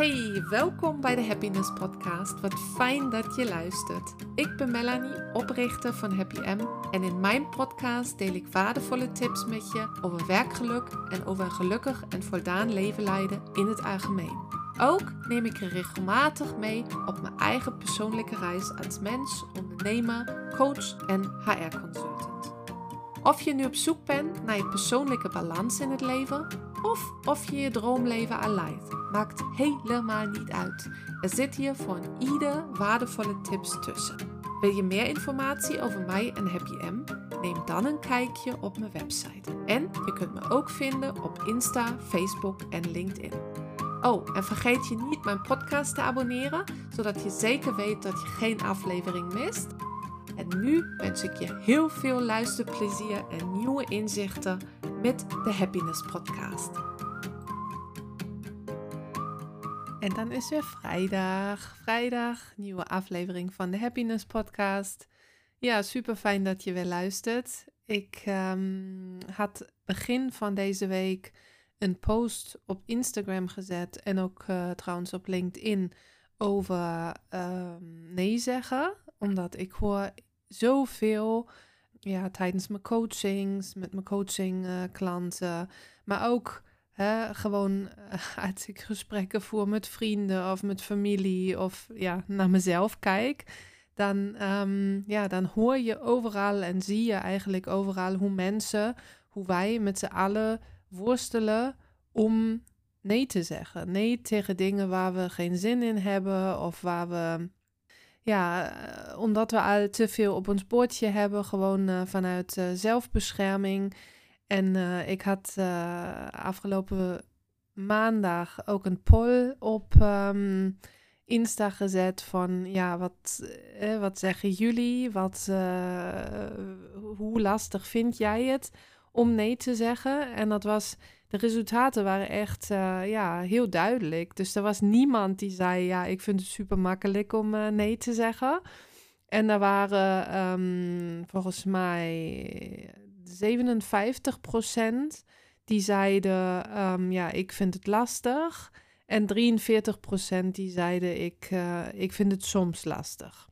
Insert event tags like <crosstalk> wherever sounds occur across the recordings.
Hey, welkom bij de Happiness Podcast. Wat fijn dat je luistert. Ik ben Melanie, oprichter van Happy M. En in mijn podcast deel ik waardevolle tips met je over werkgeluk en over een gelukkig en voldaan leven leiden in het algemeen. Ook neem ik je regelmatig mee op mijn eigen persoonlijke reis als mens, ondernemer, coach en HR-consultant. Of je nu op zoek bent naar je persoonlijke balans in het leven, of of je je droomleven leidt, maakt helemaal niet uit. Er zit hier voor ieder waardevolle tips tussen. Wil je meer informatie over mij en Happy M? Neem dan een kijkje op mijn website. En je kunt me ook vinden op Insta, Facebook en LinkedIn. Oh, en vergeet je niet mijn podcast te abonneren, zodat je zeker weet dat je geen aflevering mist. En nu wens ik je heel veel luisterplezier en nieuwe inzichten met de Happiness Podcast. En dan is weer vrijdag. Vrijdag, nieuwe aflevering van de Happiness Podcast. Ja, super fijn dat je weer luistert. Ik um, had begin van deze week een post op Instagram gezet en ook uh, trouwens op LinkedIn over um, nee zeggen. Omdat ik hoor zoveel ja, tijdens mijn coachings, met mijn coaching uh, klanten, maar ook hè, gewoon uh, <laughs> als ik gesprekken voer met vrienden of met familie of ja, naar mezelf kijk, dan, um, ja, dan hoor je overal en zie je eigenlijk overal hoe mensen, hoe wij met z'n allen worstelen om nee te zeggen. Nee tegen dingen waar we geen zin in hebben of waar we ja, eh, omdat we te veel op ons bordje hebben, gewoon uh, vanuit uh, zelfbescherming. En ik had afgelopen maandag ook een poll op um, Insta gezet van, ja, wat, wat zeggen jullie? Wat, hoe lastig vind jij het om nee te zeggen? En dat was de resultaten waren echt uh, ja, heel duidelijk. Dus er was niemand die zei: Ja, ik vind het super makkelijk om uh, nee te zeggen. En er waren um, volgens mij 57 procent die zeiden: um, Ja, ik vind het lastig. En 43 procent die zeiden: ik, uh, ik vind het soms lastig.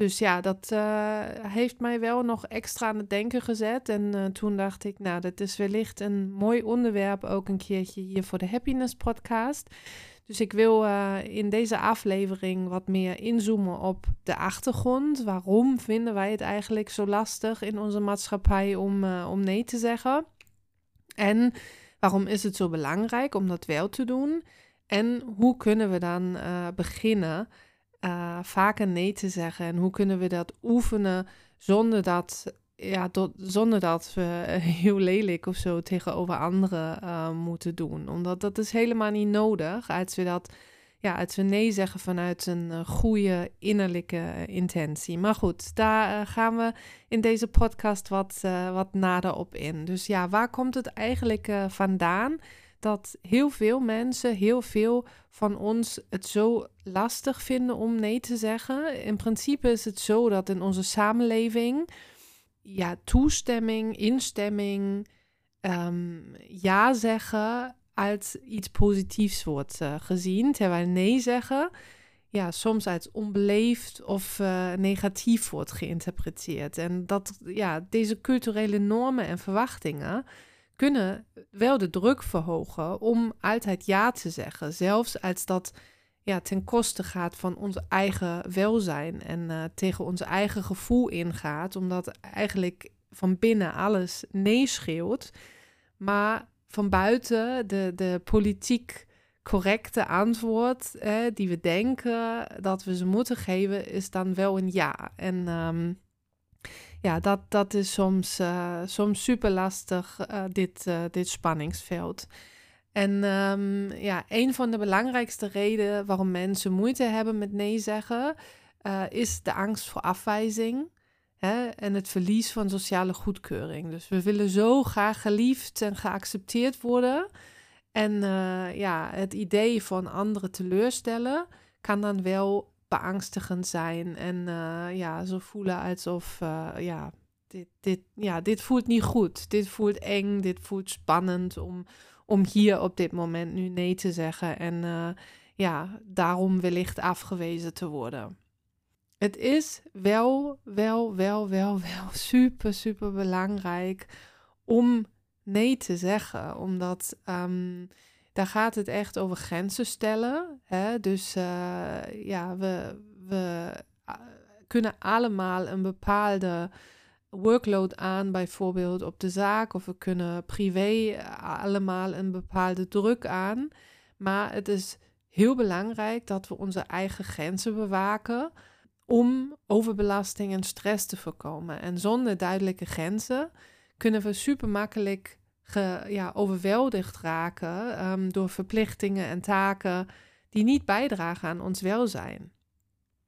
Dus ja, dat uh, heeft mij wel nog extra aan het denken gezet. En uh, toen dacht ik, nou, dat is wellicht een mooi onderwerp ook een keertje hier voor de Happiness Podcast. Dus ik wil uh, in deze aflevering wat meer inzoomen op de achtergrond. Waarom vinden wij het eigenlijk zo lastig in onze maatschappij om, om nee te zeggen? En waarom is het zo belangrijk om dat wel te doen? En hoe kunnen we dan beginnen? Uh, vaker nee te zeggen? En hoe kunnen we dat oefenen zonder dat, ja, zonder dat we <laughs> heel lelijk of zo tegenover anderen uh, moeten doen? Omdat dat is helemaal niet nodig als we dat. Ja, als we nee zeggen vanuit een uh, goede innerlijke intentie. Maar goed, daar gaan we in deze podcast wat, wat nader op in. Dus ja, waar komt het eigenlijk vandaan? Dat heel veel mensen, heel veel van ons het zo lastig vinden om nee te zeggen. In principe is het zo dat in onze samenleving ja, toestemming, instemming, um, ja zeggen als iets positiefs wordt uh, gezien, terwijl nee zeggen ja, soms als onbeleefd of uh, negatief wordt geïnterpreteerd. En dat ja, deze culturele normen en verwachtingen kunnen wel de druk verhogen om altijd ja te zeggen. Zelfs als dat ja, ten koste gaat van ons eigen welzijn en uh, tegen ons eigen gevoel ingaat, omdat eigenlijk van binnen alles nee schreeuwt, maar van buiten de, de politiek correcte antwoord die we denken dat we ze moeten geven, is dan wel een ja. En um, ja, dat, dat is soms, uh, soms super lastig, uh, dit, uh, dit spanningsveld. En um, ja, een van de belangrijkste redenen waarom mensen moeite hebben met nee zeggen, is de angst voor afwijzing hè, en het verlies van sociale goedkeuring. Dus we willen zo graag geliefd en geaccepteerd worden. En ja, het idee van anderen teleurstellen kan dan wel beangstigend zijn. En uh, ja, zo voelen alsof, uh, ja, dit, dit, ja, dit voelt niet goed. Dit voelt eng, dit voelt spannend om, om hier op dit moment nu nee te zeggen. En uh, ja, daarom wellicht afgewezen te worden. Het is wel, wel, wel, wel, wel <laughs> super, super belangrijk om nee te zeggen. Omdat um, daar gaat het echt over grenzen stellen. Hè? Dus uh, ja, we, we uh, kunnen allemaal een bepaalde workload aan, bijvoorbeeld op de zaak, of we kunnen privé allemaal een bepaalde druk aan. Maar het is heel belangrijk dat we onze eigen grenzen bewaken om overbelasting en stress te voorkomen. En zonder duidelijke grenzen kunnen we super makkelijk ja, overweldigd raken um, door verplichtingen en taken die niet bijdragen aan ons welzijn.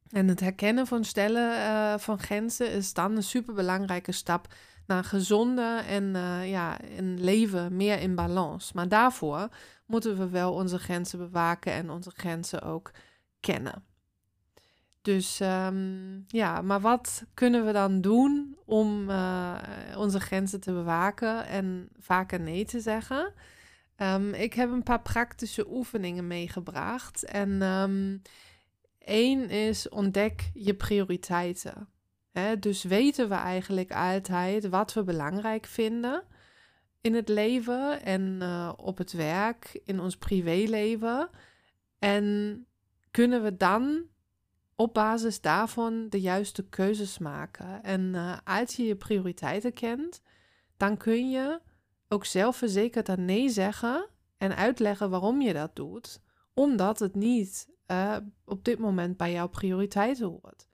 En het herkennen van stellen uh, van grenzen is dan een superbelangrijke stap naar een gezonde en uh, ja, een leven meer in balans. Maar daarvoor moeten we wel onze grenzen bewaken en onze grenzen ook kennen. Dus um, ja, maar wat kunnen we dan doen om uh, onze grenzen te bewaken en vaker nee te zeggen? Um, ik heb een paar praktische oefeningen meegebracht. En um, één is ontdek je prioriteiten. Dus weten we eigenlijk altijd wat we belangrijk vinden in het leven en uh, op het werk, in ons privéleven. En kunnen we dan op basis daarvan de juiste keuzes maken. En uh, als je je prioriteiten kent, dan kun je ook zelfverzekerd een nee zeggen en uitleggen waarom je dat doet, omdat het niet uh, op dit moment bij jouw prioriteiten hoort.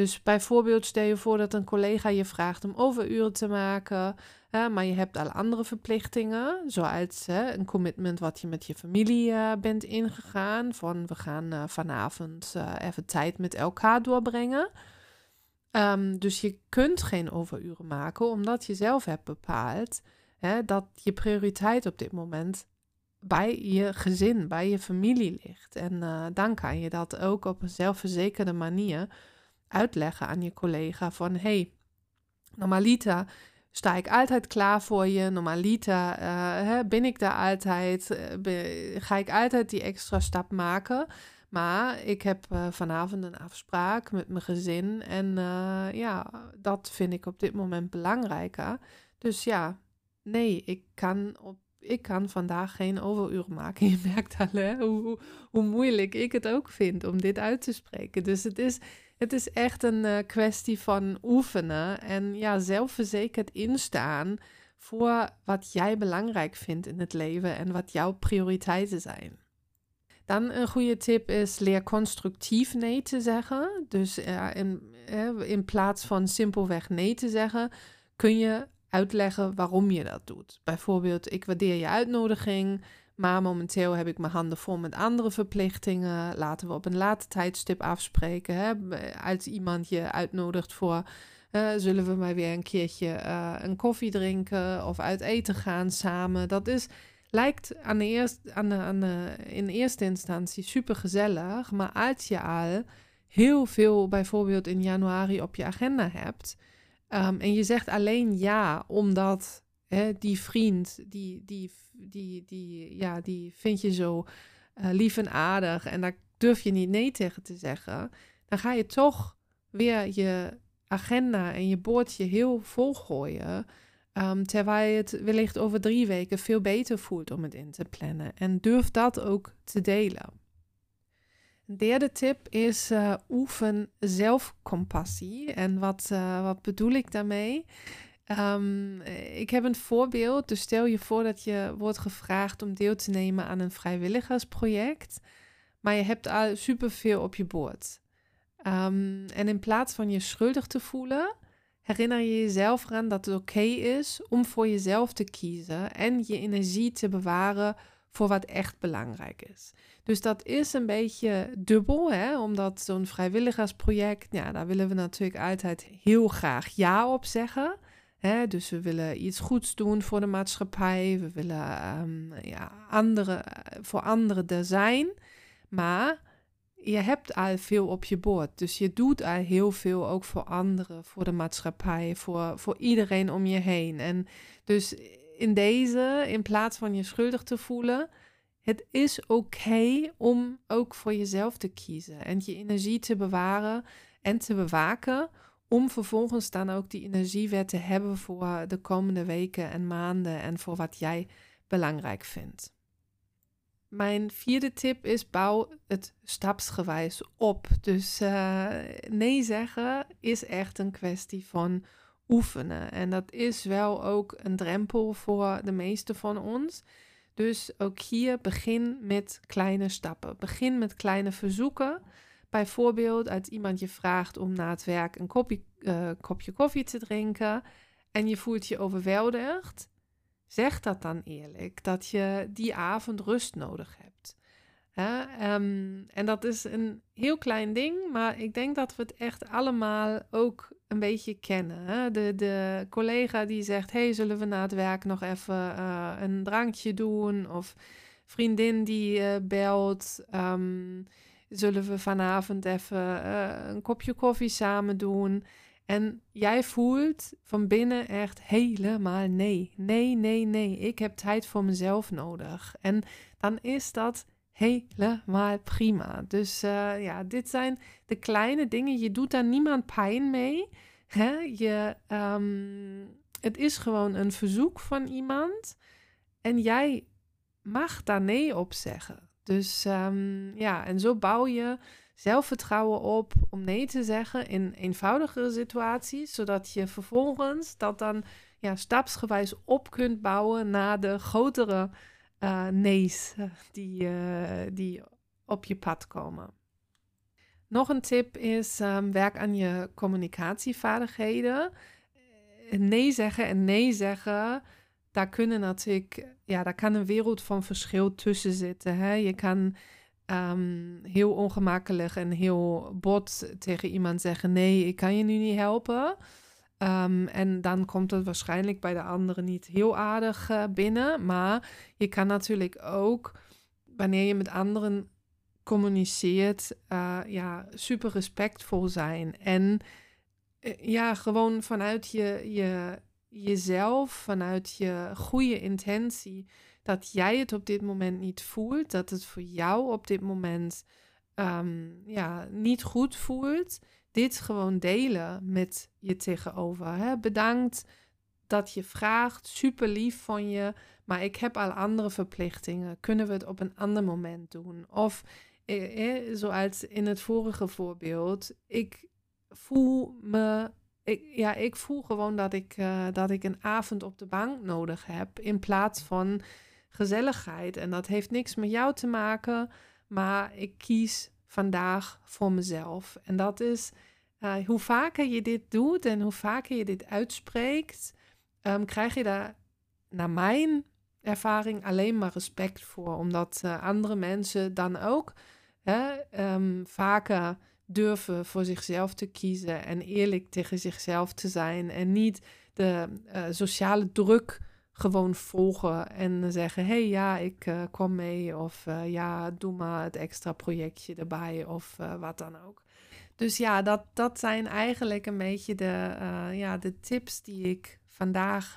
Dus bijvoorbeeld stel je voor dat een collega je vraagt om overuren te maken, maar je hebt al andere verplichtingen, zoals een commitment wat je met je familie uh, bent ingegaan, van we gaan uh, vanavond uh, even tijd met elkaar doorbrengen. Um, dus je kunt geen overuren maken, omdat je zelf hebt bepaald hè, dat je prioriteit op dit moment bij je gezin, bij je familie ligt. En dan kan je dat ook op een zelfverzekerde manier uitleggen aan je collega van hey, normalita sta ik altijd klaar voor je. Normalita uh, hè, ben ik daar altijd, uh, ga ik altijd die extra stap maken. Maar ik heb uh, vanavond een afspraak met mijn gezin en ja, dat vind ik op dit moment belangrijker. Dus ja, nee, ik kan op ik kan vandaag geen overuren maken. <laughs> Je merkt al hè, hoe, hoe moeilijk ik het ook vind om dit uit te spreken. Dus het is, het is echt een uh, kwestie van oefenen en ja, zelfverzekerd instaan voor wat jij belangrijk vindt in het leven en wat jouw prioriteiten zijn. Dan een goede tip is leer constructief nee te zeggen. Dus in, uh, in plaats van simpelweg nee te zeggen, kun je uitleggen waarom je dat doet. Bijvoorbeeld, ik waardeer je uitnodiging. Maar momenteel heb ik mijn handen vol met andere verplichtingen. Laten we op een later tijdstip afspreken. Hè? Als iemand je uitnodigt voor. Uh, zullen we maar weer een keertje uh, een koffie drinken of uit eten gaan samen? Dat is, lijkt aan de eerst, aan de, aan de, in eerste instantie super gezellig. Maar als je al heel veel bijvoorbeeld in januari op je agenda hebt. Um, en je zegt alleen ja omdat die vriend, die, die die, die, ja, die vind je zo uh, lief en aardig en daar durf je niet nee tegen te zeggen, dan ga je toch weer je agenda en je bordje heel vol gooien. Um, terwijl je het wellicht over drie weken veel beter voelt om het in te plannen. En durf dat ook te delen. Een derde tip is uh, oefen zelfcompassie. En wat, uh, wat bedoel ik daarmee? Um, ik heb een voorbeeld. Dus stel je voor dat je wordt gevraagd om deel te nemen aan een vrijwilligersproject. Maar je hebt al superveel op je bord. Um, en in plaats van je schuldig te voelen, herinner je jezelf eraan dat het oké is om voor jezelf te kiezen en je energie te bewaren voor wat echt belangrijk is. Dus dat is een beetje dubbel, hè? omdat zo'n vrijwilligersproject, ja, daar willen we natuurlijk altijd heel graag ja op zeggen. Dus we willen iets goeds doen voor de maatschappij. We willen um, ja, andere, voor anderen er zijn. Maar je hebt al veel op je bord. Dus je doet al heel veel ook voor anderen, voor de maatschappij, voor, voor iedereen om je heen. En dus in deze, in plaats van je schuldig te voelen, het is oké om ook voor jezelf te kiezen en je energie te bewaren en te bewaken. Om vervolgens dan ook die energie weer te hebben voor de komende weken en maanden en voor wat jij belangrijk vindt. Mijn vierde tip is bouw het stapsgewijs op. Dus uh, nee zeggen is echt een kwestie van oefenen. En dat is wel ook een drempel voor de meeste van ons. Dus ook hier begin met kleine stappen. Begin met kleine verzoeken. Bijvoorbeeld uit iemand je vraagt om na het werk een kopje, uh, kopje koffie te drinken en je voelt je overweldigd. Zeg dat dan eerlijk, dat je die avond rust nodig hebt. Um, en dat is een heel klein ding, maar ik denk dat we het echt allemaal ook een beetje kennen. Hè? De, de collega die zegt: Hey, zullen we na het werk nog even uh, een drankje doen? Of vriendin die uh, belt: um, Zullen we vanavond even uh, een kopje koffie samen doen? En jij voelt van binnen echt helemaal nee. Nee, nee, nee. Ik heb tijd voor mezelf nodig. En dan is dat helemaal prima. Dus uh, ja, dit zijn de kleine dingen. Je doet daar niemand pijn mee. Hè? Je, um, het is gewoon een verzoek van iemand. En jij mag daar nee op zeggen. Dus um, ja, en zo bouw je zelfvertrouwen op om nee te zeggen in eenvoudigere situaties, zodat je vervolgens dat dan ja, stapsgewijs op kunt bouwen naar de grotere uh, nee's eh, die, uh, die op je pad komen. Nog een tip is um, werk aan je communicatievaardigheden. Nee zeggen en nee zeggen, daar kunnen natuurlijk, ja, daar kan een wereld van verschil tussen zitten. Hè? Je kan um, heel ongemakkelijk en heel bot tegen iemand zeggen: Nee, ik kan je nu niet helpen. Um, en dan komt het waarschijnlijk bij de anderen niet heel aardig uh, binnen. Maar je kan natuurlijk ook, wanneer je met anderen communiceert, uh, ja, super respectvol zijn. En uh, ja, gewoon vanuit je, je, jezelf, vanuit je goede intentie dat jij het op dit moment niet voelt, dat het voor jou op dit moment um, ja, niet goed voelt, dit gewoon delen met je tegenover. Hè? Bedankt dat je vraagt, super lief van je, maar ik heb al andere verplichtingen. Kunnen we het op een ander moment doen? Of eh, eh, zoals in het vorige voorbeeld, ik voel me ik, ja, ik voel gewoon dat ik, uh, dat ik een avond op de bank nodig heb. In plaats van gezelligheid. En dat heeft niks met jou te maken, maar ik kies vandaag voor mezelf. En dat is uh, hoe vaker je dit doet en hoe vaker je dit uitspreekt, um, krijg je daar, naar mijn ervaring, alleen maar respect voor. Omdat uh, andere mensen dan ook hè, um, vaker durven voor zichzelf te kiezen en eerlijk tegen zichzelf te zijn en niet de uh, sociale druk gewoon volgen en zeggen: hey, ja, ik uh, kom mee. Of uh, ja, doe maar het extra projectje erbij. Of wat dan ook. Dus ja, dat, dat zijn eigenlijk een beetje de, ja, de tips die ik vandaag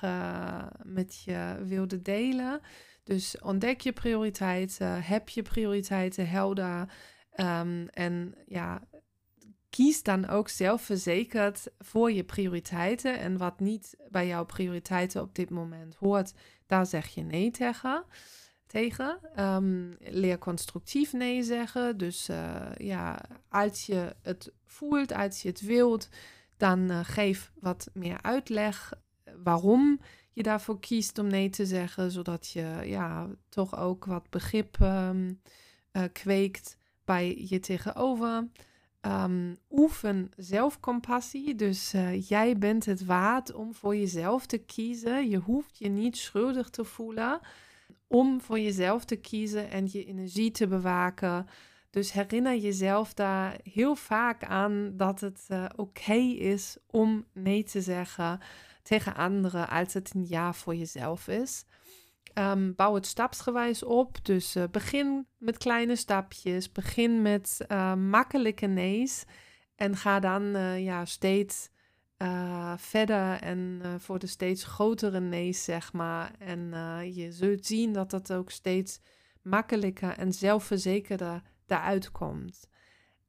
met je wilde delen. Dus ontdek je prioriteiten, heb je prioriteiten helder. Um, en ja, kies dan ook zelfverzekerd voor je prioriteiten. En wat niet bij jouw prioriteiten op dit moment hoort, daar zeg je nee tegen. tegen. Um, leer constructief nee zeggen. Dus uh, ja, als je het voelt, als je het wilt, dan uh, geef wat meer uitleg waarom je daarvoor kiest om nee te zeggen, zodat je ja, toch ook wat begrip uh, kweekt bij je tegenover. Um, oefen zelfcompassie. Dus uh, jij bent het waard om voor jezelf te kiezen. Je hoeft je niet schuldig te voelen om voor jezelf te kiezen en je energie te bewaken. Dus herinner jezelf daar heel vaak aan dat het uh, oké is om nee te zeggen tegen anderen als het een ja voor jezelf is. Um, bouw het stapsgewijs op. Dus uh, begin met kleine stapjes. Begin met uh, makkelijke nee's. En ga dan uh, ja, steeds verder en voor de steeds grotere nee's, zeg maar. En je zult zien dat dat ook steeds makkelijker en zelfverzekerder daaruit komt.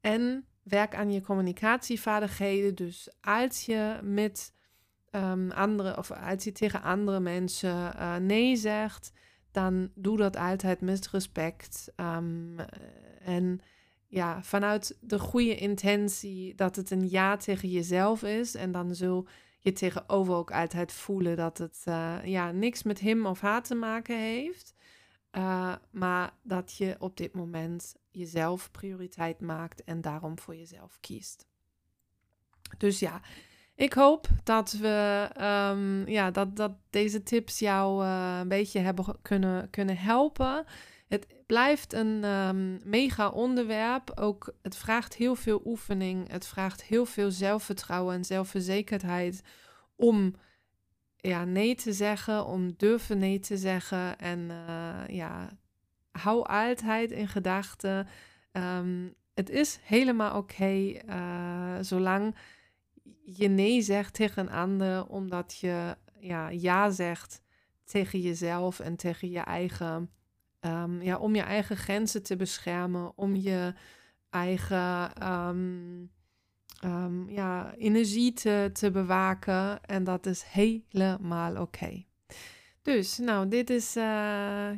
En werk aan je communicatievaardigheden. Dus als je met um, andere, of als je tegen andere mensen uh, nee zegt, dan doe dat altijd met respect. Um, en ja, vanuit de goede intentie dat het een ja tegen jezelf is. En dan zul je tegenover ook altijd voelen dat het uh, ja, niks met hem of haar te maken heeft. Uh, maar dat je op dit moment jezelf prioriteit maakt en daarom voor jezelf kiest. Dus ja, ik hoop dat, we, um, ja, dat, dat deze tips jou uh, een beetje hebben kunnen, kunnen helpen. Het blijft een um, mega onderwerp. Ook het vraagt heel veel oefening. Het vraagt heel veel zelfvertrouwen en zelfverzekerdheid om ja, nee te zeggen, om durven nee te zeggen. En uh, ja, hou altijd in gedachten. Um, het is helemaal oké uh, zolang je nee zegt tegen een ander, omdat je ja, ja zegt tegen jezelf en tegen je eigen, um, ja, om je eigen grenzen te beschermen, om je eigen um, um, ja, energie te, te bewaken. En dat is helemaal oké. Dus, nou, dit is uh,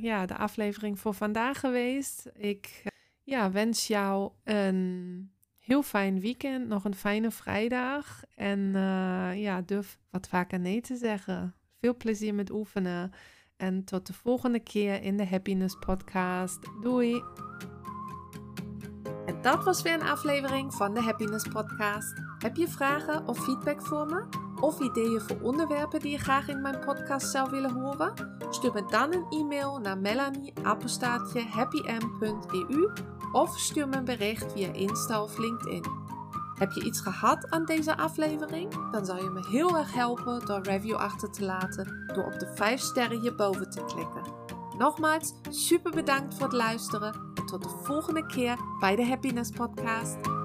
ja, de aflevering voor vandaag geweest. Ik ja, wens jou een heel fijn weekend, nog een fijne vrijdag. En uh, ja, durf wat vaker nee te zeggen. Veel plezier met oefenen. En tot de volgende keer in de Happiness Podcast. Doei! En dat was weer een aflevering van de Happiness Podcast. Heb je vragen of feedback voor me? Of ideeën voor onderwerpen die je graag in mijn podcast zou willen horen? Stuur me dan een e-mail naar melanie.happym.eu of stuur me een bericht via Insta of LinkedIn. Heb je iets gehad aan deze aflevering? Dan zou je me heel erg helpen door review achter te laten door op de 5 sterren hierboven te klikken. Nogmaals, super bedankt voor het luisteren en tot de volgende keer bij de Happiness Podcast.